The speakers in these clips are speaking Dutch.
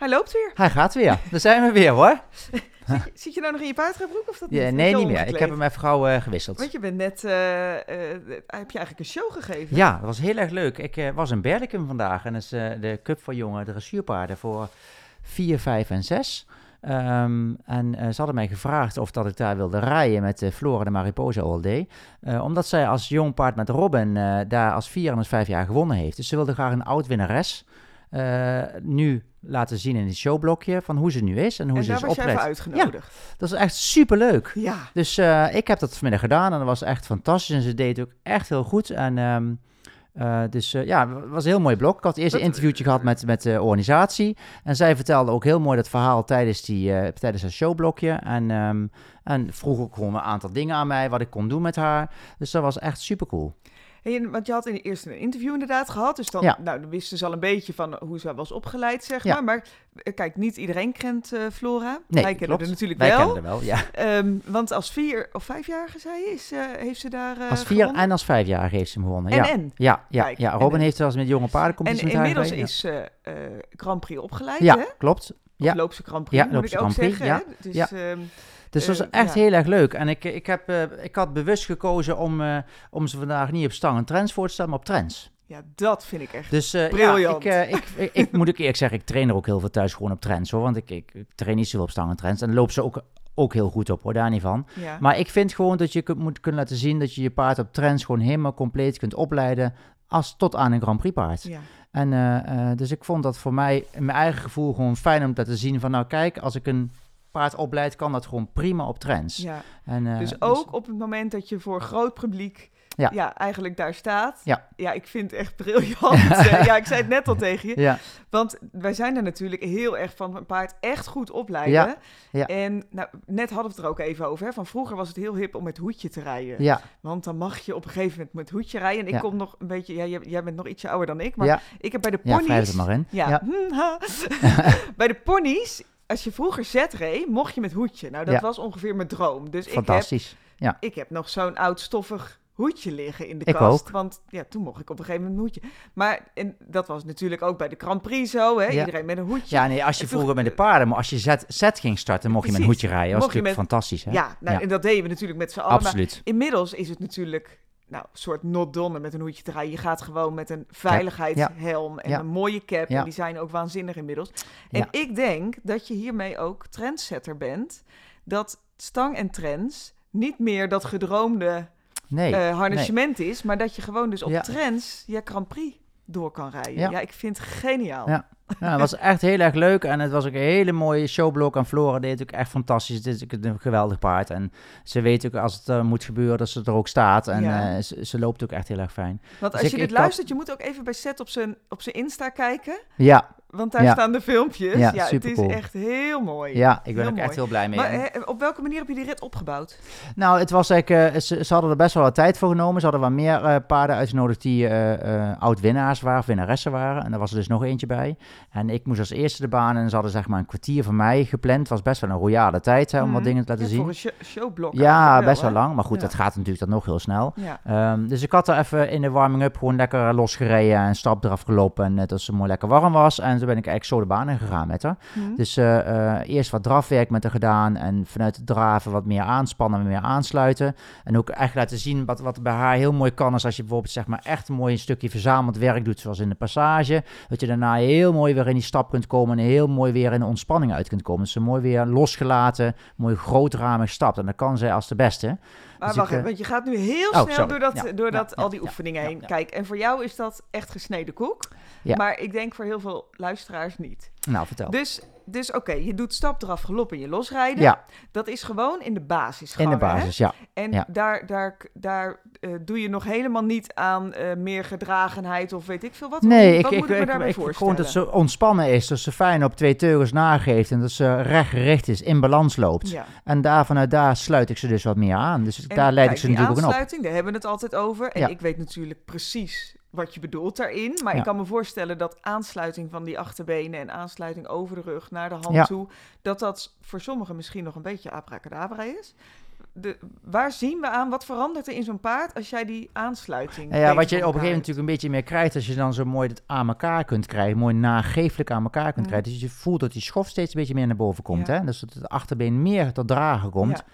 Hij loopt weer. Hij gaat weer. Daar zijn we weer hoor. Zit je, zit je nou nog in je paardrijbroek of dat Ja, niet? nee, niet meer. Ik heb hem even gauw eh, gewisseld. Want je bent net, eh, eh, heb je eigenlijk een show gegeven? Ja, dat was heel erg leuk. Ik was in Berlicum vandaag en dat is de Cup voor jonge dressuurpaarden voor 4, 5 en 6. Ehm, en ze hadden mij gevraagd of dat ik daar wilde rijden met de Flora de Mariposa All Day. Omdat zij als jong paard met Robin daar als 4 en als 5 jaar gewonnen heeft. Dus ze wilde graag een oud eh, nu laten zien in het showblokje van hoe ze nu is en hoe en ze daar is was jij even opgelet. uitgenodigd. Dat is echt superleuk. Ja. Dus eh, ik heb dat vanmiddag gedaan en dat was echt fantastisch. En ze deed het ook echt heel goed. En ehm, eh, dus ja, het was een heel mooi blok. Ik had eerst een interviewtje gehad met, met de organisatie. En zij vertelde ook heel mooi dat verhaal tijdens, die, tijdens haar showblokje. En, ehm, en vroeg ook gewoon een aantal dingen aan mij, wat ik kon doen met haar. Dus dat was echt super cool. En- want je had in de eerste een interview inderdaad gehad. Dus dan, Ja. nou, dan wisten ze al een beetje van hoe ze was opgeleid, zeg Ja. maar. Maar eh, kijk, niet iedereen kent eh, Flora. Nee, Wij kennen er natuurlijk Wij wel. kennen er wel, ja. Ehm, want als vier of vijfjarige, zei je, is, eh, heeft ze daar Als vier gewonnen? en als vijf jaar heeft ze hem gewonnen. En, ja. en. Ja, ja, Kijk, ja. en Robin en. heeft zelfs met jonge En paardencompetitie met haar inmiddels is ze Grand Prix opgeleid, Ja, hè? ja klopt. Of Ja. loopt ze Grand Prix, Ja, moet ik ook Grand Prix, zeggen. ja. Dus, Ja. ehm, Dus dat was Eh, echt ja. heel erg leuk. En ik, ik, heb, eh, ik had bewust gekozen om, eh, om ze vandaag niet op stang en trends voor te stellen, maar op trends. ja, dat vind ik echt. Dus eh, ja, ik, ik, ik, ik moet ook eerlijk zeggen, ik train er ook heel veel thuis gewoon op trends hoor. Want ik, ik, ik train niet zoveel op stang en trends. En loop ze ook, ook heel goed op hoor, daar niet van. ja. Maar ik vind gewoon dat je kunt, moet kunnen laten zien dat je je paard op trends gewoon helemaal compleet kunt opleiden. Als tot aan een Grand Prix paard. ja. En dus ik vond dat voor mij, in mijn eigen gevoel, gewoon fijn om te laten zien van nou kijk, als ik een paard opleid, kan dat gewoon prima op trends. ja. En, eh, Dus ook op het moment dat je voor groot publiek Ja. ja. eigenlijk daar staat. Ja. ja, ik vind het echt briljant. Eh, ja, ik zei het net al tegen je. Ja, Want wij zijn er natuurlijk heel erg van een paard echt goed opleiden. Ja, ja. En nou, net hadden we het er ook even over. Hè? Van vroeger was het heel hip om met hoedje te rijden. ja, Want dan mag je op een gegeven moment met hoedje rijden. En ik Ja. kom nog een beetje... Ja, jij, jij bent nog ietsje ouder dan ik. Maar ja, ik heb bij de ja, ponies... het maar in. Ja. Ja. bij de ponies, als je vroeger zet reed, mocht je met hoedje. Nou, dat Ja. was ongeveer mijn droom. Dus ik heb, Fantastisch. Ja, ik heb nog zo'n oud stoffig hoedje liggen in de Ik kast. ook. Want ja, toen mocht ik op een gegeven moment een hoedje. Maar en dat was natuurlijk ook bij de Grand Prix zo. Hè? Ja. Iedereen met een hoedje. ja nee, als je toen- vroeger met de paarden, maar als je set, set ging starten, mocht je met een hoedje rijden. Dat was natuurlijk fantastisch. Hè? Ja, nou, Ja. en dat deden we natuurlijk met z'n allen. Maar Absoluut. inmiddels is het natuurlijk nou, een soort not done met een hoedje rijden. Je gaat gewoon met een veiligheidshelm en een mooie cap. En die zijn ook waanzinnig inmiddels. En ik denk dat je hiermee ook trendsetter bent. Dat stang en trends niet meer dat gedroomde Nee, eh harnessement is, maar dat je gewoon dus op Ja. trends je Grand Prix door kan rijden. Ja. Ja, ik vind het geniaal. Ja. Ja, het was echt heel erg leuk en het was ook een hele mooie showblok. En Flora deed het ook echt fantastisch. Het is een geweldig paard. En ze weet ook als het eh, moet gebeuren dat ze er ook staat. En Ja. eh, ze, ze loopt ook echt heel erg fijn. Want Dus als ik- je dit ik had- luistert, je moet ook even bij Seth op zijn, op zijn Insta kijken. Ja, Want daar Ja. staan de filmpjes. Ja, Ja, het is supercool. echt heel mooi. ja ik ben Heel ook mooi. echt heel blij mee. Maar hè, op welke manier heb je die rit opgebouwd? Nou, het was eigenlijk, eh, ze, ze hadden er best wel wat tijd voor genomen. Ze hadden wat meer eh, paarden uitgenodigd die eh, eh, oud-winnaars waren, of winnaressen waren. En daar was er dus nog eentje bij. En ik moest als eerste de baan en ze hadden zeg maar een kwartier van mij gepland. Het was best wel een royale tijd hè, om wat Mhm. dingen te laten Ja, zien. Voor een show- showblok. Ja, best wel hè? lang. Maar goed, Ja. dat gaat natuurlijk dan nog heel snel. Ja. Ehm, dus ik had er even in de warming-up gewoon lekker losgereden en stap eraf gelopen. En eh, dat ze mooi lekker warm was. En toen ben ik eigenlijk zo de baan in gegaan met haar. Hm. Dus eh, eh, eerst wat drafwerk met haar gedaan. En vanuit het draven wat meer aanspannen en meer aansluiten. En ook echt laten zien wat, wat bij haar heel mooi kan. Is als je bijvoorbeeld zeg maar echt een mooi stukje verzameld werk doet. Zoals in de passage. Dat je daarna heel mooi weer in die stap kunt komen. En heel mooi weer in de ontspanning uit kunt komen. Dus ze mooi weer losgelaten. Mooi grootramig stapt. En dat kan zij als de beste. Maar Dus wacht even, uh, want je gaat nu heel oh, snel door, dat, Ja, door ja, dat, ja, al die oefeningen heen. Kijk, en voor jou is dat echt gesneden koek. Ja. Maar ik denk voor heel veel luisteraars niet. Nou, vertel. Dus, dus oké, je doet stap eraf, galop en je losrijden. Ja, Dat is gewoon in de basis. in de basis, ja. En Ja. daar, daar, daar eh, doe je nog helemaal niet aan eh, meer gedragenheid of weet ik veel wat. Nee, wat ik, moet ik, me ik, daarbij ik, voorstellen? gewoon dat ze ontspannen is. Dat ze fijn op twee teugels nageeft. En dat ze rechtgericht is, in balans loopt. Ja. En daar vanuit daar sluit ik ze dus wat meer aan. Dus En daar leid kijk, ik ze natuurlijk ook op. daar hebben we het altijd over. En Ja. ik weet natuurlijk precies wat je bedoelt daarin. Maar Ja. ik kan me voorstellen dat aansluiting van die achterbenen en aansluiting over de rug naar de hand Ja. toe, dat dat voor sommigen misschien nog een beetje abracadabra is. de, waar zien we aan, wat verandert er in zo'n paard als jij die aansluiting... Nou ja, wat je op een gegeven moment natuurlijk een beetje meer krijgt, als je dan zo mooi het aan elkaar kunt krijgen, mooi nageeflijk aan elkaar kunt Mm. krijgen. Dus je voelt dat die schof steeds een beetje meer naar boven komt. Ja. Hè? Dus dat het achterbeen meer tot dragen komt. Ja.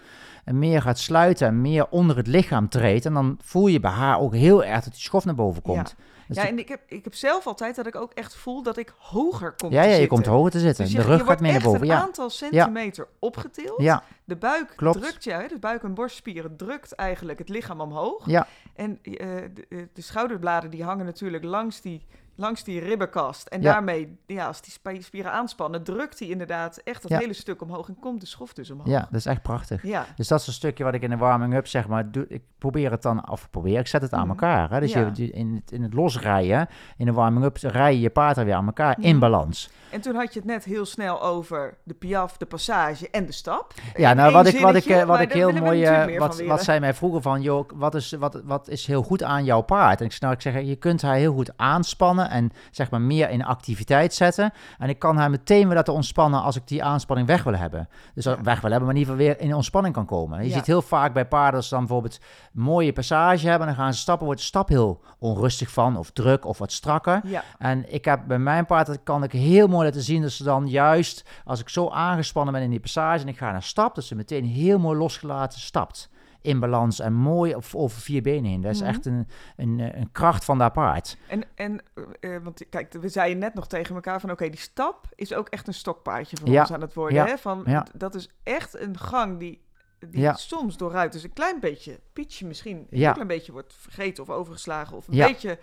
En meer gaat sluiten en meer onder het lichaam treedt. En dan voel je bij haar ook heel erg dat die schof naar boven komt. Dus Ja, die- en ik heb, ik heb zelf altijd dat ik ook echt voel dat ik hoger kom ja, te ja, je zitten. komt hoger te zitten. Dus je, de rug gaat meer naar boven. een Ja, aantal centimeter opgetild. ja, De buik Klopt. drukt je, hè, de buik- en borstspieren drukt eigenlijk het lichaam omhoog. ja, En eh, de, eh, de schouderbladen die hangen natuurlijk langs die, langs die ribbenkast. En Ja. daarmee, ja, als die spi- spieren aanspannen, drukt hij inderdaad echt dat Ja. hele stuk omhoog en komt de schof dus omhoog. ja, dat is echt prachtig. Ja, Dus dat is een stukje wat ik in de warming-up zeg maar. Doe, ik probeer het dan, of probeer, ik zet het aan Mhm. elkaar. Hè? Dus Ja. je, in, het, in het losrijden, in de warming-up, rij je je paard er weer aan elkaar in Mhm. balans. En toen had je het net heel snel over de piaf, de passage en de stap. Ja, In nou, wat ik, wat ik, eh, wat ik heel mooi, eh, wat, wat zij mij vroegen van, joh, wat is, wat, wat is heel goed aan jouw paard? En ik snap, ik zeg, je kunt haar heel goed aanspannen en zeg maar meer in activiteit zetten. En ik kan haar meteen weer laten ontspannen als ik die aanspanning weg wil hebben. Dus Ja. weg wil hebben, maar in ieder geval weer in ontspanning kan komen. Je Ja. ziet heel vaak bij paarden als ze dan bijvoorbeeld mooie passage hebben, dan gaan ze stappen, wordt de stap heel onrustig van, of druk, of wat strakker. Ja, En ik heb bij mijn paard, dat kan ik heel mooi laten zien, dat ze dan juist, als ik zo aangespannen ben in die passage en ik ga naar stap, dat ze meteen heel mooi losgelaten stapt. In balans en mooi op, over vier benen heen. Dat is Mhm. echt een, een, eh, een kracht van dat paard. en, en eh, want kijk, we zeiden net nog tegen elkaar van oké, die stap is ook echt een stokpaardje van Ja, ons aan het worden. ja, Hè? Van, ja. Dat is echt een gang die, die Ja. soms door ruiters een klein beetje, pietje misschien, een klein beetje wordt vergeten of overgeslagen. Of een beetje,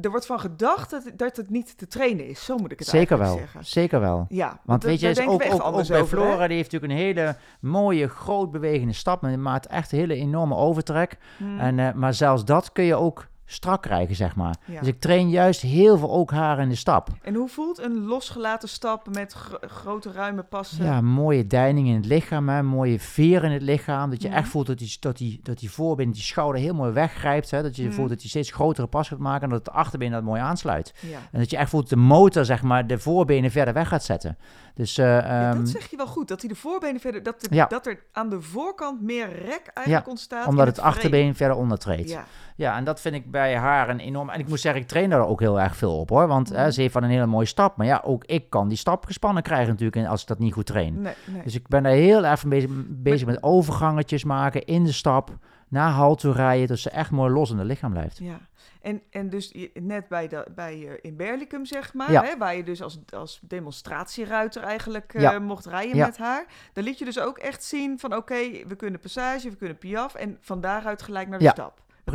er wordt van gedacht dat, dat het niet te trainen is. Zo moet ik het Zeker wel, zeggen. zeker wel. Ja, Want weet je, is ook, bij over, hè? Flora, die heeft natuurlijk een hele mooie, groot bewegende stap. Maar maakt echt een hele enorme overtrek. Hmm. En, eh, maar zelfs dat kun je ook strak krijgen, zeg maar. Ja. Dus ik train juist heel veel ook haar in de stap. En hoe voelt een losgelaten stap met gro- grote ruime passen? Ja, mooie deining in het lichaam, hè, mooie veer in het lichaam. Dat je Mhm. echt voelt dat die, dat, die, dat die voorbeen, die schouder heel mooi weggrijpt. Hè, dat je Mhm. voelt dat je steeds grotere pas gaat maken en dat het achterbeen dat mooi aansluit. Ja. En dat je echt voelt dat de motor, zeg maar, de voorbenen verder weg gaat zetten. Dus eh, Ja, ehm, dat zeg je wel goed, dat hij de voorbenen verder, dat, de- Ja. dat er aan de voorkant meer rek eigenlijk ontstaat. omdat het achterbeen verder ondertreedt. Ja, Ja, en dat vind ik bij haar een enorm... En ik moet zeggen, ik train daar ook heel erg veel op, hoor. Want Mhm. hè, ze heeft van een hele mooie stap. Maar ja, ook ik kan die stap gespannen krijgen natuurlijk als ik dat niet goed train. nee, nee. Dus ik ben daar heel erg van bezig, bezig met overgangetjes maken in de stap. Naar halt toe rijden, dat ze echt mooi los in het lichaam blijft. Ja, en, en dus net bij, de, bij eh, in Berlicum, zeg maar, Ja. hè, waar je dus als, als demonstratieruiter eigenlijk eh, mocht rijden Ja. met haar. Dan liet je dus ook echt zien van oké, we kunnen passage, we kunnen piaf en van daaruit gelijk naar de Ja,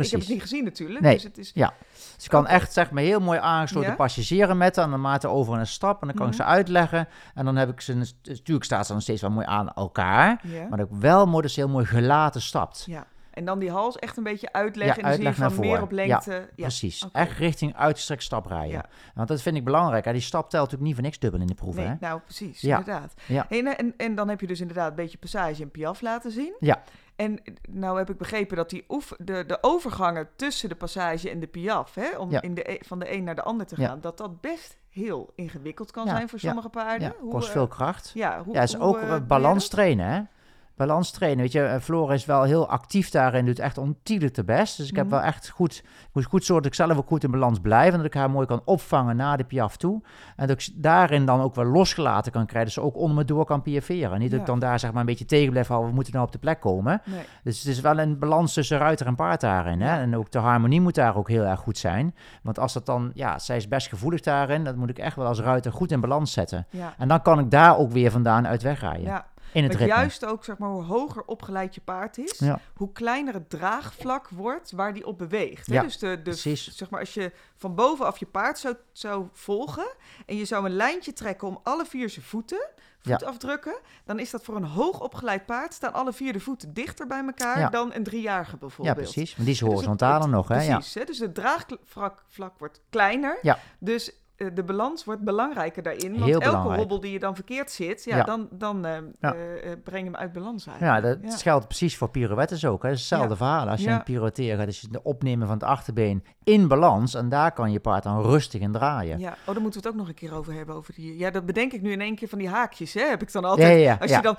stap. Ik heb het Precies. niet gezien natuurlijk, Nee. dus het is... Ja. Ze kan echt zeg maar heel mooi aangesloten Ja. passageren met haar. En dan maakt haar over een stap en dan kan ik Mhm. ze uitleggen. En dan heb ik ze, natuurlijk staat ze dan steeds wel mooi aan elkaar. Maar ook wel mooi dat ze heel mooi gelaten stapt. ja. En dan die hals echt een beetje uitleggen Ja, en uitleg van meer op lengte. Ja, Precies. Echt richting uitgestrekt stap rijden. Ja. Want dat vind ik belangrijk. Die stap telt natuurlijk niet voor niks dubbel in de proeven. Nee, Hè? nou precies, Ja. inderdaad. Ja. Hey, en, en dan heb je dus inderdaad een beetje passage en piaf laten zien. Ja. En nou heb ik begrepen dat die oef, de, de overgangen tussen de passage en de piaf, hè, om Ja. in de, e- van de een naar de ander te Ja. gaan, dat dat best heel ingewikkeld kan Ja, zijn voor sommige paarden. Ja, Hoe, kost eh, veel kracht. Ja, hoe, Ja, is hoe, ook eh, eh, balans trainen, hè? Balans trainen, weet je. eh, Flora is wel heel actief daarin, doet echt ontiegelijk de best. Dus ik heb Mhm. wel echt goed, ik moet goed zorgen dat ik zelf ook goed in balans blijf. En dat ik haar mooi kan opvangen naar de piaf toe. En dat ik daarin dan ook wel losgelaten kan krijgen. Dat ze ook onder me door kan piaferen. Niet dat ik dan daar zeg maar een beetje tegen blijf houden. We moeten nou op de plek komen. Nee. Dus het is wel een balans tussen ruiter en paard daarin. Hè? En ook de harmonie moet daar ook heel erg goed zijn. Want als dat dan, ja, zij is best gevoelig daarin. Dat moet ik echt wel als ruiter goed in balans zetten. Ja. En dan kan ik daar ook weer vandaan uit wegrijden. Ja, in het ritme. juist ook zeg maar hoe hoger opgeleid je paard is, Ja. hoe kleiner het draagvlak wordt waar die op beweegt. hè. Ja, dus de, zeg maar als je van bovenaf je paard zou, zou volgen en je zou een lijntje trekken om alle vier zijn voeten, Ja. voetafdrukken, dan is dat voor een hoog opgeleid paard staan alle vier de voeten dichter bij elkaar Ja. dan een driejarige Ja, bijvoorbeeld. precies. Want die is Dus horizontaler nog, hè? Ja. Precies, hè? dus het draagvlak vlak wordt kleiner. Ja. Dus de balans wordt belangrijker daarin. Want Heel elke belangrijk. hobbel die je dan verkeerd zit, ja, Ja. dan, dan eh, Ja. eh, eh, breng je hem uit balans Ja, eigenlijk. dat geldt precies voor pirouettes ook. Hè. Het is hetzelfde Ja. verhaal. Als je Ja. een pirouetteer gaat, is het opnemen van het achterbeen in balans. En daar kan je paard dan rustig in draaien. Ja, oh, daar moeten we het ook nog een keer over hebben. Over die, ja, dat bedenk ik nu in één keer van die haakjes, hè? Heb ik dan Ja, altijd. ja, ja. Als ja. je dan,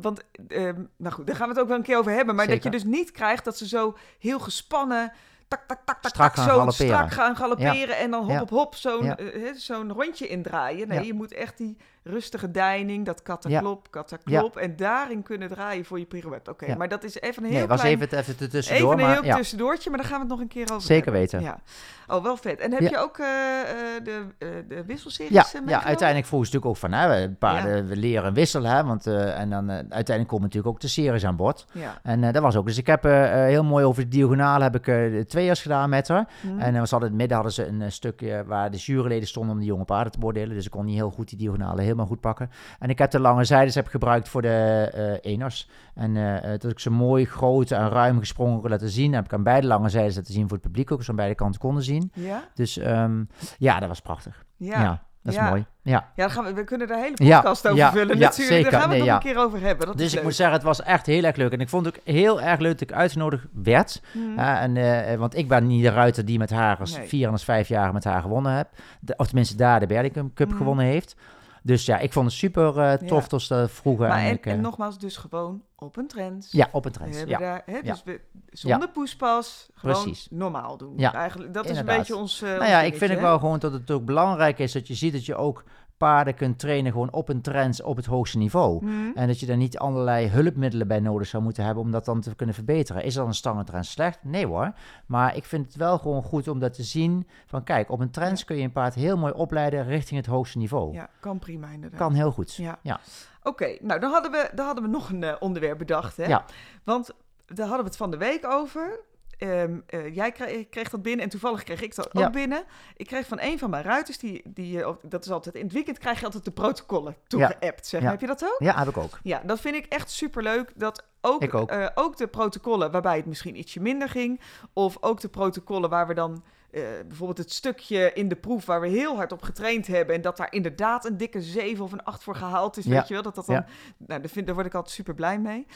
want, ehm, nou goed, daar gaan we het ook wel een keer over hebben. Maar dat je dus niet krijgt dat ze zo heel gespannen, tak, tak, tak, tak, Strak tak, gaan zo galopperen. strak gaan galopperen en dan hop op hop zo'n eh, zo'n rondje indraaien. Nee, je moet echt die rustige deining, dat kataklop, kataklop en daarin kunnen draaien voor je pirouette. Oké, Ja. maar dat is even een heel Nee, was even, het- even tussendoor. Even een maar, heel ja. tussendoortje, maar daar gaan we het nog een keer over Zeker hebben. weten. Ja. Oh, wel vet. En heb je ook eh, eh, de, eh, de wisselseries Ja, ja, uiteindelijk vroegen ze natuurlijk ook van, hè, we- paarden we leren wisselen. Hè, want, en dan uiteindelijk komen natuurlijk ook de series aan bod. Ja. En dat was ook. Dus ik heb heel mooi over de diagonaal heb ik de tweeërs gedaan met haar. Hm. En uh, was altijd in het midden hadden ze een stukje waar de juryleden stonden om de jonge paarden te beoordelen. Dus ik kon niet heel goed die diagonalen helemaal goed pakken. En ik heb de lange zijdes heb ik gebruikt voor de eh eners. En eh, dat ik ze mooi groot en ruim gesprongen kon laten zien. Heb ik aan beide lange zijdes laten zien voor het publiek ook. Zo aan beide kanten konden zien. Ja? Dus ehm, ja, dat was prachtig. Ja. Ja, dat is Ja. mooi. Ja. Ja, gaan we, we kunnen daar hele Ja, podcast over ja, vullen ja, natuurlijk. zeker. Daar gaan we Nee, het nog ja. een keer over hebben. Dat Dus ik leuk. moet zeggen, het was echt heel erg leuk. En ik vond het ook heel erg leuk dat ik uitgenodigd werd. Hm. Ja, en, want ik ben niet de ruiter die met haar als Nee. vier en als vijf jaar met haar gewonnen heb. De, of tenminste daar de Berlicum Cup Mhm. gewonnen heeft. Dus ja, ik vond het super eh, tof Ja. dat ze dat vroegen. maar en, en ik, eh, nogmaals, dus gewoon op een trend. ja, op een We trend. hebben Ja. daar, hè, dus we, zonder poespas, gewoon Precies. normaal doen. Ja, Eigenlijk, dat is een beetje ons. eh, Nou ja, ik vind hè? wel gewoon dat het ook belangrijk is dat je ziet dat je ook paarden kunt trainen gewoon op een trend op het hoogste niveau. Hm. En dat je daar niet allerlei hulpmiddelen bij nodig zou moeten hebben om dat dan te kunnen verbeteren. Is dan een stangentrend slecht? Nee hoor. Maar ik vind het wel gewoon goed om dat te zien. Van kijk, op een trend Ja. kun je een paard heel mooi opleiden richting het hoogste niveau. Ja, kan prima inderdaad. Kan heel goed. Ja. Ja. Oké, nou dan hadden, we, dan hadden we nog een eh, onderwerp bedacht. Hè? Ja. Want daar hadden we het van de week over. Ehm, eh, jij kreeg, kreeg dat binnen en toevallig kreeg ik dat Ja. ook binnen. Ik kreeg van een van mijn ruiters, die, die, eh, dat is altijd in het weekend krijg je altijd de protocollen toegeappt. Zeg. Ja. Heb je dat ook? Ja, heb ik ook. Ja, dat vind ik echt superleuk. Dat ook, ook. eh, ook de protocollen waarbij het misschien ietsje minder ging. Of ook de protocollen waar we dan eh, bijvoorbeeld het stukje in de proef waar we heel hard op getraind hebben. En dat daar inderdaad een dikke 7 of een 8 voor gehaald is. Ja. Weet je wel? Dat dat dan, Ja. nou, daar, vind, daar word ik altijd super blij mee.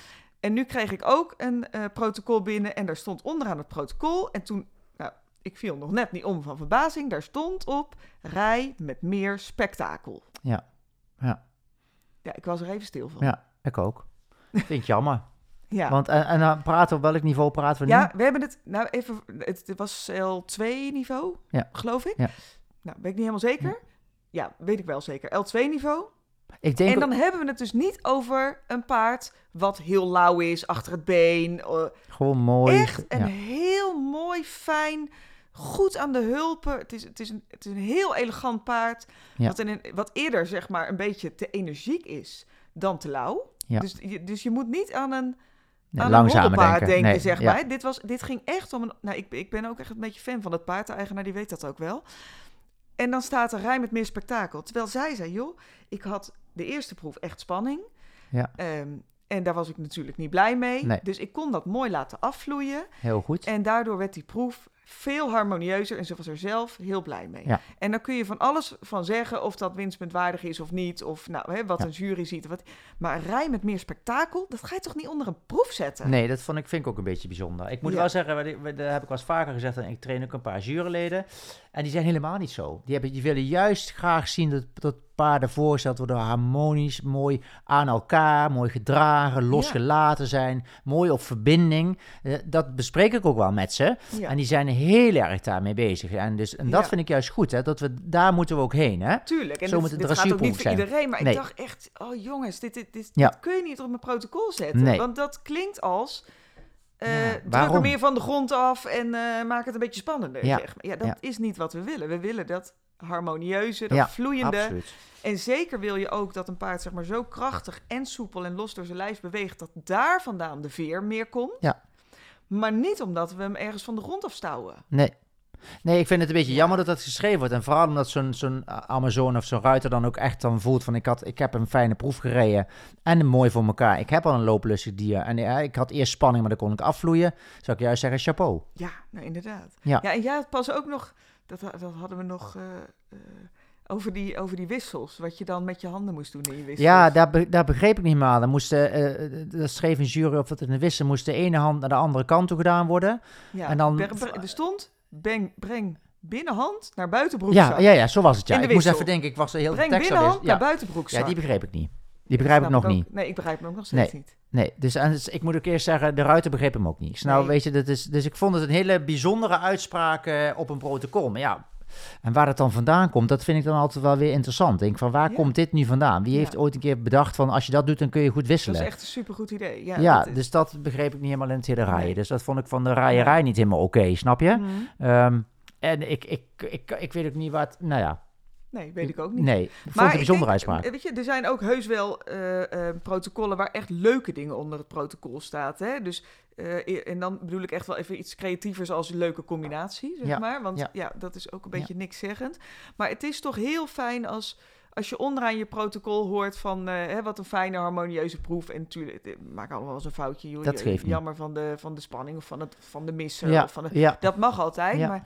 En nu kreeg ik ook een eh, protocol binnen. En daar stond onderaan het protocol. En toen, nou, ik viel nog net niet om van verbazing. Daar stond op rij met meer spektakel. Ja. Ja. Ja, ik was er even stil van. Ja, ik ook. Vind ik jammer. ja. Want en, en dan praten we op welk niveau praten we nu? Ja, we hebben het, nou even, het, het was L2 niveau, Ja. geloof ik. Ja. Nou, weet ik niet helemaal zeker. Ja, weet ik wel zeker. L2 niveau. Ik denk En dan hebben we het dus niet over een paard wat heel lauw is achter het been. eh, gewoon mooi. echt een ja. heel mooi, fijn, goed aan de hulpen. Het is, het is, een, het is een heel elegant paard. Ja. Wat, een, wat eerder zeg maar een beetje te energiek is dan te lauw. Ja. Dus, je, dus je moet niet aan een Nee, aan langzamer een denken. denken, Nee, zeg maar. Dit, was, dit ging echt om een... Nou, ik, ik ben ook echt een beetje fan van het paard. De eigenaar die weet dat ook wel. En dan staat er rij met meer spektakel. Terwijl zij zei, joh, ik had de eerste proef echt spanning. Ja. Ehm, en daar was ik natuurlijk niet blij mee. Nee. Dus ik kon dat mooi laten afvloeien. Heel goed. En daardoor werd die proef veel harmonieuzer. En ze was er zelf heel blij mee. Ja. En dan kun je van alles van zeggen of dat winstpuntwaardig is of niet. Of nou, hè, wat Ja. een jury ziet. Wat, maar een rij met meer spektakel, dat ga je toch niet onder een proef zetten? Nee, dat vond ik, vind ik ook een beetje bijzonder. Ik moet Ja. wel zeggen, dat heb ik wel eens vaker gezegd, en ik train ook een paar juryleden. En die zijn helemaal niet zo. Die, hebben, die willen juist graag zien dat, dat paarden voorgesteld worden harmonisch, mooi aan elkaar, mooi gedragen, losgelaten zijn, mooi op verbinding. Eh, dat bespreek ik ook wel met ze. Ja. En die zijn heel erg daarmee bezig. En, dus, en dat Ja. vind ik juist goed, hè, dat we, daar moeten we ook heen. Hè? Tuurlijk. En Zo dit, moet het dit gaat ook niet voor zijn. iedereen. Maar Nee. ik dacht echt, oh jongens, dit, dit, dit, kun je niet op mijn protocol zetten. Nee. Want dat klinkt als... eh Ja, druk er meer van de grond af en eh, maak het een beetje spannender. Ja. Zeg maar. ja dat Ja. is niet wat we willen. We willen dat harmonieuze, dat Ja, vloeiende. Absoluut. En zeker wil je ook dat een paard zeg maar, zo krachtig en soepel en los door zijn lijf beweegt... dat daar vandaan de veer meer komt. Ja. Maar niet omdat we hem ergens van de grond afstouwen. Nee. Nee, ik vind het een beetje jammer dat dat geschreven wordt. En vooral omdat zo'n zo'n Amazon of zo'n ruiter dan ook echt dan voelt van... Ik, had, ik heb een fijne proef gereden en mooi voor elkaar. Ik heb al een looplustig dier. En ja, ik had eerst spanning, maar dan kon ik afvloeien. Zou ik juist zeggen, chapeau. Ja, nou inderdaad. Ja. Ja, en jij had pas ook nog, dat, dat hadden we nog, eh, eh, over die, over die wissels. Wat je dan met je handen moest doen in je wissels. Ja, daar, be- daar begreep ik niet meer. Dan moest, eh, eh, dat schreef een jury of dat in de wissel moest de ene hand naar de andere kant toe gedaan worden. Ja, en dan- ber- er stond, breng, breng binnenhand naar buitenbroek. Ja, ja, ja, zo was het. Ja. Ik moest even denken, ik was er heel Breng de tekst binnenhand naar Ja. buitenbroekzak. ja, die begreep ik niet. Die begrijp ik nog ook- niet. Nee, ik begrijp hem ook nog steeds niet. Nee, dus, dus ik moet ook eerst zeggen, de ruiter begreep hem ook niet. Dus nou, Nee. weet je, dat is, dus ik vond het een hele bijzondere uitspraak eh, op een protocol. Maar ja, en waar het dan vandaan komt, dat vind ik dan altijd wel weer interessant. Ik denk van, waar Ja. komt dit nu vandaan? Wie Ja. heeft ooit een keer bedacht van, als je dat doet, dan kun je goed Dat wisselen? is echt een supergoed idee. Ja, Ja, dat dus dat begreep ik niet helemaal in het hele rijden. Nee. Dus dat vond ik van de rijerij niet helemaal oké, snap je? Mhm. Ehm, en ik, ik, ik, ik weet ook niet wat, nou ja, Nee, weet ik ook niet. nee, het Maar bijzondere denk, uitspraak. Weet je, er zijn ook heus wel eh, eh, protocollen waar echt leuke dingen onder het protocol staat. Hè? Dus, eh, en dan bedoel ik echt wel even iets creatievers als een leuke combinatie, zeg Ja, maar. Want ja. ja. dat is ook een beetje niks zeggend. Maar het is toch heel fijn als, als je onderaan je protocol hoort van... hè, wat een fijne, harmonieuze proef. En natuurlijk, maak allemaal wel eens een foutje. joh. Dat geeft niet. Jammer van de, van de spanning of van, het, van de missen. Ja, Of van de, ja. dat mag altijd, Ja. maar...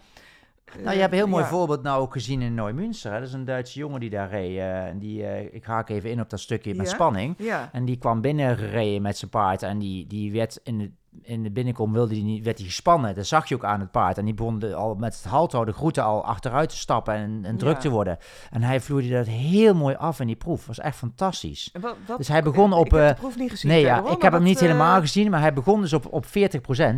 Nou, je hebt een heel mooi ja. voorbeeld nou ook gezien in Neumünster. hè. Dat is een Duitse jongen die daar reed. eh, en die, eh, ik haak even in op dat stukje met Ja. spanning. En die kwam binnengereden met zijn paard. En die, die werd in de, in de binnenkom wilde die niet, werd hij gespannen. Dat zag je ook aan het paard. En die begon de- al met het halthouden, de groeten al achteruit te stappen en, en druk Ja. te worden. En hij vloeide dat heel mooi af in die proef. was echt fantastisch. En wat, wat, Dus hij begon ik op, heb eh, de proef niet gezien. Nee, ja, ik heb hem niet eh, helemaal gezien, maar hij begon dus op, op 40%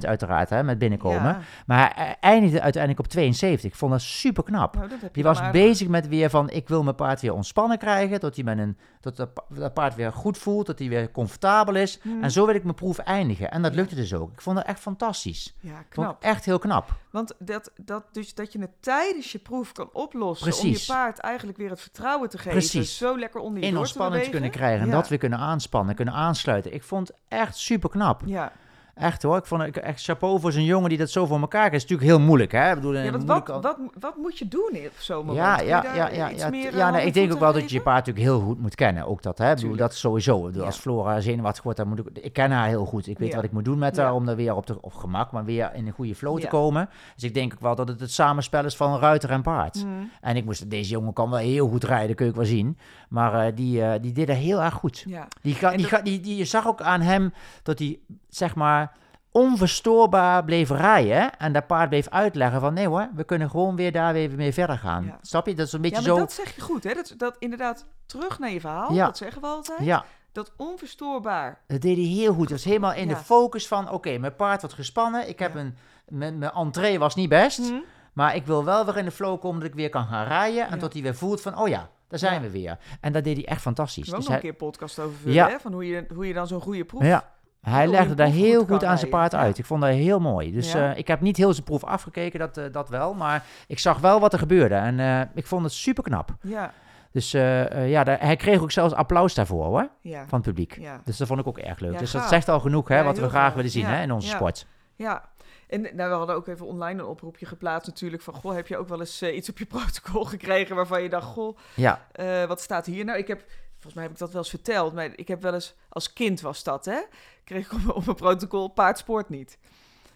uiteraard, hè, met binnenkomen. Ja. Maar hij eindigde uiteindelijk op 72. Ik vond dat super knap. Nou, dat heb Die was bezig met weer van, ik wil mijn paard weer ontspannen krijgen, tot, hij met een, dat, dat paard weer goed voelt, dat hij weer comfortabel is. Hmm. En zo wil ik mijn proef eindigen. En dat lukte dus ook. Ik vond dat echt fantastisch. Ja, knap. echt heel knap. Want dat, dat, dus dat je het tijdens je proef kan oplossen om je paard eigenlijk weer het vertrouwen te geven. Precies. Zo lekker onder je In ontspanning te kunnen krijgen en Ja. dat weer kunnen aanspannen, kunnen aansluiten. Ik vond het echt super knap. Ja, Echt hoor. Ik vond het echt chapeau voor zo'n jongen die dat zo voor elkaar krijgt. Is natuurlijk heel moeilijk hè. Ik bedoel, ja moeilijke- wat, wat, wat moet je doen op zo'n moment? Ja, ja, daar ja, ja, ja, meer, eh, ja nee, ik en denk ook wel dat je je paard natuurlijk heel goed moet kennen. Ook dat, hè? Ik bedoel, dat sowieso. Bedoel. Als Flora zenuwachtig wordt, dan moet ik... Ik ken haar heel goed. Ik weet wat ik moet doen met haar om er weer op, de, op gemak, maar weer in een goede flow te komen. Dus ik denk ook wel dat het het samenspel is van ruiter en paard. Hmm, En ik moest... Deze jongen kan wel heel goed rijden, kun je ook wel zien. Maar eh, die, eh, die deed dat heel erg goed. Die, ga, die, dat- ga, die, die, je zag ook aan hem dat hij, zeg maar, onverstoorbaar bleef rijden. En dat paard bleef uitleggen van, nee hoor, we kunnen gewoon weer daar weer mee verder gaan. Ja. Snap je? Dat is een beetje ja, maar zo... dat zeg je goed, hè? Dat, dat inderdaad terug naar je verhaal, Ja. dat zeggen we altijd. Ja, Dat onverstoorbaar. dat deed hij heel goed. Dat was helemaal in de focus van, oké, mijn paard wordt gespannen. Ik heb een... Mijn, mijn entree was niet best. Hmm, Maar ik wil wel weer in de flow komen dat ik weer kan gaan rijden. En dat hij weer voelt van, oh ja, daar zijn Ja. we weer. En dat deed hij echt fantastisch. Ook Dus nog hij, een keer een podcast over vullen, Ja. hè? Van hoe je, hoe je dan zo'n goede proef... ja, hij hoe legde daar heel goed aan zijn paard uit. Ja. Ik vond dat heel mooi. Dus Ja. eh, ik heb niet heel zijn proef afgekeken, dat, eh, dat wel. Maar ik zag wel wat er gebeurde. En eh, ik vond het super knap. Ja, Dus ja, daar- hij kreeg ook zelfs applaus daarvoor hoor, ja. van het publiek. Ja. Dus dat vond ik ook erg leuk. Ja, dus dat zegt al genoeg hè, wat we graag willen zien hè, in onze sport. Ja, en nou, we hadden ook even online een oproepje geplaatst natuurlijk van... Goh, heb je ook wel eens iets op je protocol gekregen waarvan je dacht... Goh, Ja, wat staat hier? Nou, ik heb... Volgens mij heb ik dat wel eens verteld, maar ik heb wel eens... Als kind was dat, hè? Kreeg ik op, mijn- op mijn protocol paardsport niet.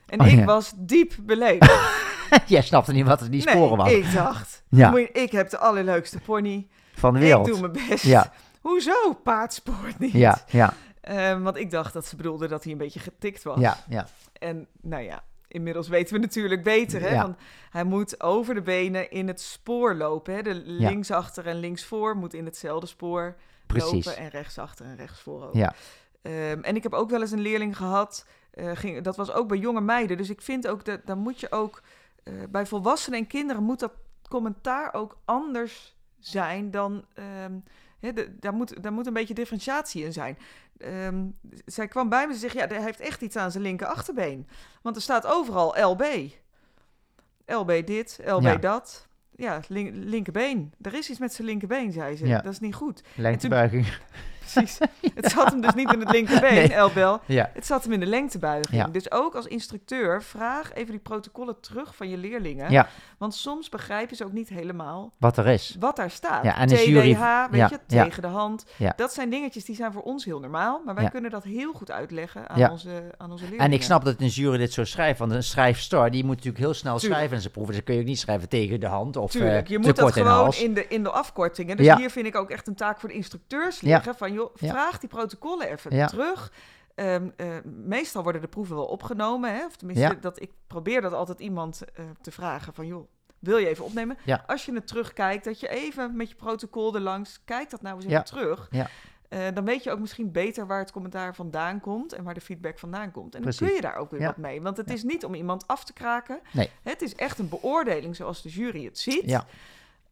En Oh, ik ja. was diep beledigd. jij snapte niet wat er die sporen was. nee, ik dacht... Ja. ik heb de allerleukste pony. Van de Ik wereld. doe mijn best. Ja, Hoezo paardsport niet? ja, ja, Ehm, want ik dacht dat ze bedoelde dat hij een beetje getikt was. ja, ja. En nou ja, inmiddels weten we natuurlijk beter. Hè? Ja. Want hij moet over de benen in het spoor lopen. Hè? De linksachter en linksvoor moet in hetzelfde spoor Precies. lopen. En rechtsachter en rechtsvoor ook. Ja, Ehm, en ik heb ook wel eens een leerling gehad. eh, ging, dat was ook bij jonge meiden. Dus ik vind ook dat dan moet je ook eh, bij volwassenen en kinderen moet dat commentaar ook anders zijn dan. ehm, de- daar, moet, daar moet een beetje differentiatie in zijn. Ehm, zij kwam bij me en ze zegt: Ja, hij heeft echt iets aan zijn linker achterbeen. Want er staat overal LB. LB dit, LB Ja. dat. Ja, link, linkerbeen. Er is iets met zijn linkerbeen, zei ze. Ja. Dat is niet goed. lengtebuiging. precies. Het zat hem dus niet in het linkerbeen, Nee. Elbel. Ja, Het zat hem in de lengtebuiging. Ja. Dus ook als instructeur, vraag even die protocollen terug van je leerlingen. Ja. Want soms begrijpen ze ook niet helemaal wat er is. wat daar staat. Ja, en de TDH, jury- weet je, tegen de hand. Ja. Dat zijn dingetjes die zijn voor ons heel normaal. Maar wij kunnen dat heel goed uitleggen aan, onze, aan onze leerlingen. En ik snap dat een jury dit zo schrijft, want een schrijfster die moet natuurlijk heel snel Tuurlijk. schrijven in zijn proeven. Dan kun je ook niet schrijven tegen de hand of Tuurlijk, eh, je moet dat in gewoon in de, in de afkortingen. Dus Ja. hier vind ik ook echt een taak voor de instructeurs liggen. Van joh, Ja. vraag die protocollen even Ja. terug. Ehm, eh, meestal worden de proeven wel opgenomen. Hè? Of tenminste, Ja. dat, ik probeer dat altijd iemand eh, te vragen van joh, wil je even opnemen? Ja. Als je het terugkijkt, dat je even met je protocol erlangs, kijk dat nou eens Ja. even terug. Ja. Eh, dan weet je ook misschien beter waar het commentaar vandaan komt en waar de feedback vandaan komt. En dan kun je daar ook weer Ja. wat mee. Want het is niet om iemand af te kraken. Nee. Het is echt een beoordeling zoals de jury het ziet.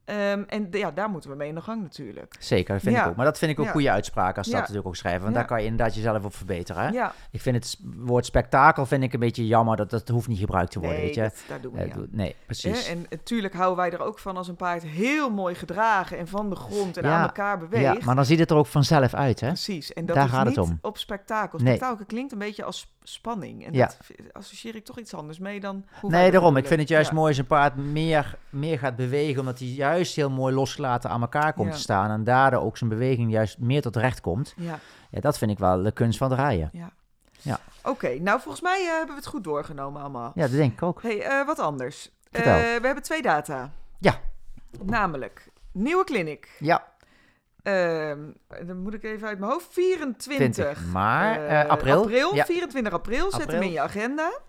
Ehm, en ja, daar moeten we mee in de gang natuurlijk. zeker, dat vind ik ook. Maar dat vind ik ook Ja. goede uitspraken als Ja. dat natuurlijk ook schrijven. Want daar kan je inderdaad jezelf op verbeteren. Hè? Ja, Ik vind het woord spektakel vind ik een beetje jammer. Dat, dat hoeft niet gebruikt te worden, nee, weet je. dat, daar doen we Eh, doe- nee, precies. En natuurlijk houden wij er ook van als een paard heel mooi gedragen en van de grond en aan elkaar beweegt. ja, maar dan ziet het er ook vanzelf uit, hè? Precies, en dat Daar is gaat het niet om. op spektakel. Nee. Spektakel klinkt een beetje als spanning. En Ja. dat associeer ik toch iets anders mee dan hoe Nee, daarom. Ik vind het juist Ja. mooi als een paard meer, meer gaat bewegen, omdat hij juist heel mooi losgelaten aan elkaar komt Ja. te staan. En daardoor ook zijn beweging juist meer tot recht komt. Ja, Ja, dat vind ik wel de kunst van het rijden. ja. Ja. Oké, nou volgens mij eh, hebben we het goed doorgenomen allemaal. Ja, dat denk ik ook. hey, eh, wat anders. Eh, we hebben twee data. Ja. Namelijk, nieuwe clinic. Ja, dan moet ik even uit mijn hoofd. 24. 20 maar eh, eh, april. Ja. 24 april. Zet April. hem in je agenda.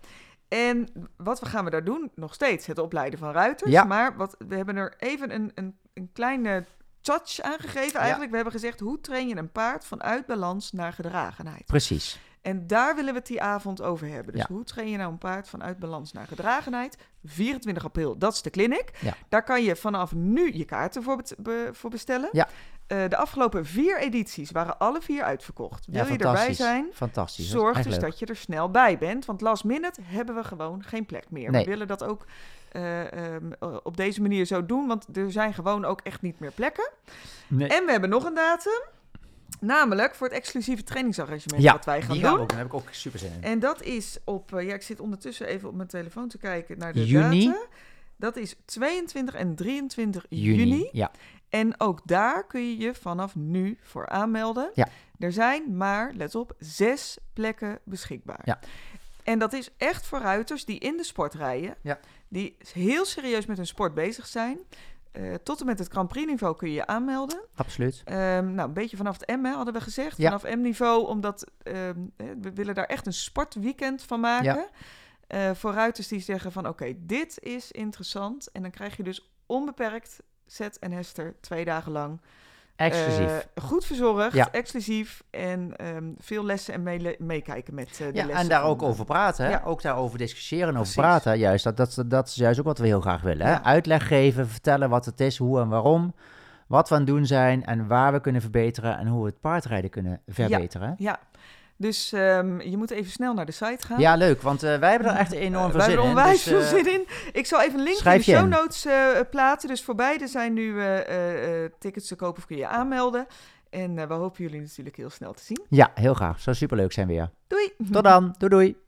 En wat we gaan we daar doen? Nog steeds het opleiden van ruiters. Ja. Maar wat, we hebben er even een, een, een kleine touch aangegeven eigenlijk. We hebben gezegd, hoe train je een paard vanuit balans naar gedragenheid? Precies. En daar willen we het die avond over hebben. Dus Ja. hoe train je nou een paard vanuit balans naar gedragenheid? 24 april, dat is de clinic. Ja. Daar kan je vanaf nu je kaarten voor, be- voor bestellen. Ja. Eh, de afgelopen vier edities waren alle vier uitverkocht. Wil ja, je erbij zijn? Fantastisch. Zorg dus leuk. dat je er snel bij bent. Want last minute hebben we gewoon geen plek meer. Nee. We willen dat ook eh, ehm, eh, op deze manier zo doen. Want er zijn gewoon ook echt niet meer plekken. Nee. En we hebben nog een datum. Namelijk voor het exclusieve trainingsarrangement ja, wat wij gaan die doen. ook. Daar heb ik ook super zin in. En dat is op, ja, ik zit ondertussen even op mijn telefoon te kijken naar de Juni. data. Dat is 22 en 23 juni. Ja, En ook daar kun je je vanaf nu voor aanmelden. Ja. Er zijn maar, let op, zes plekken beschikbaar. Ja. En dat is echt voor ruiters die in de sport rijden. Ja. Die heel serieus met hun sport bezig zijn. Eh, tot en met het Grand Prix niveau kun je je aanmelden. absoluut. Ehm, nou, een beetje vanaf het M hè, hadden we gezegd. Ja. Vanaf M-niveau, omdat ehm, eh, we willen daar echt een sportweekend van maken. Eh, voor ruiters die zeggen van oké, dit is interessant. En dan krijg je dus onbeperkt Zet en Hester twee dagen lang. Exclusief. Eh, goed verzorgd, Ja. exclusief en ehm, veel lessen en meekijken met eh, de ja, lessen. en daar van, ook eh, over praten. Hè? ja. Ook daarover discussiëren en over praten. Juist, dat, dat, dat is juist ook wat we heel graag willen. Hè? Uitleg geven, vertellen wat het is, hoe en waarom. Wat we aan het doen zijn en waar we kunnen verbeteren. En hoe we het paardrijden kunnen verbeteren. Ja, dus ehm, je moet even snel naar de site gaan. Ja, leuk, want eh, wij hebben er echt enorm Eh, veel wij zin hebben in. er onwijs dus, veel eh, zin in. Ik zal even een link in de show notes plaatsen. Dus voor beide zijn nu tickets te kopen of kun je je aanmelden. En we hopen jullie natuurlijk heel snel te zien. Ja, heel graag. Zou superleuk zijn weer. Doei! Tot dan. Doei doei.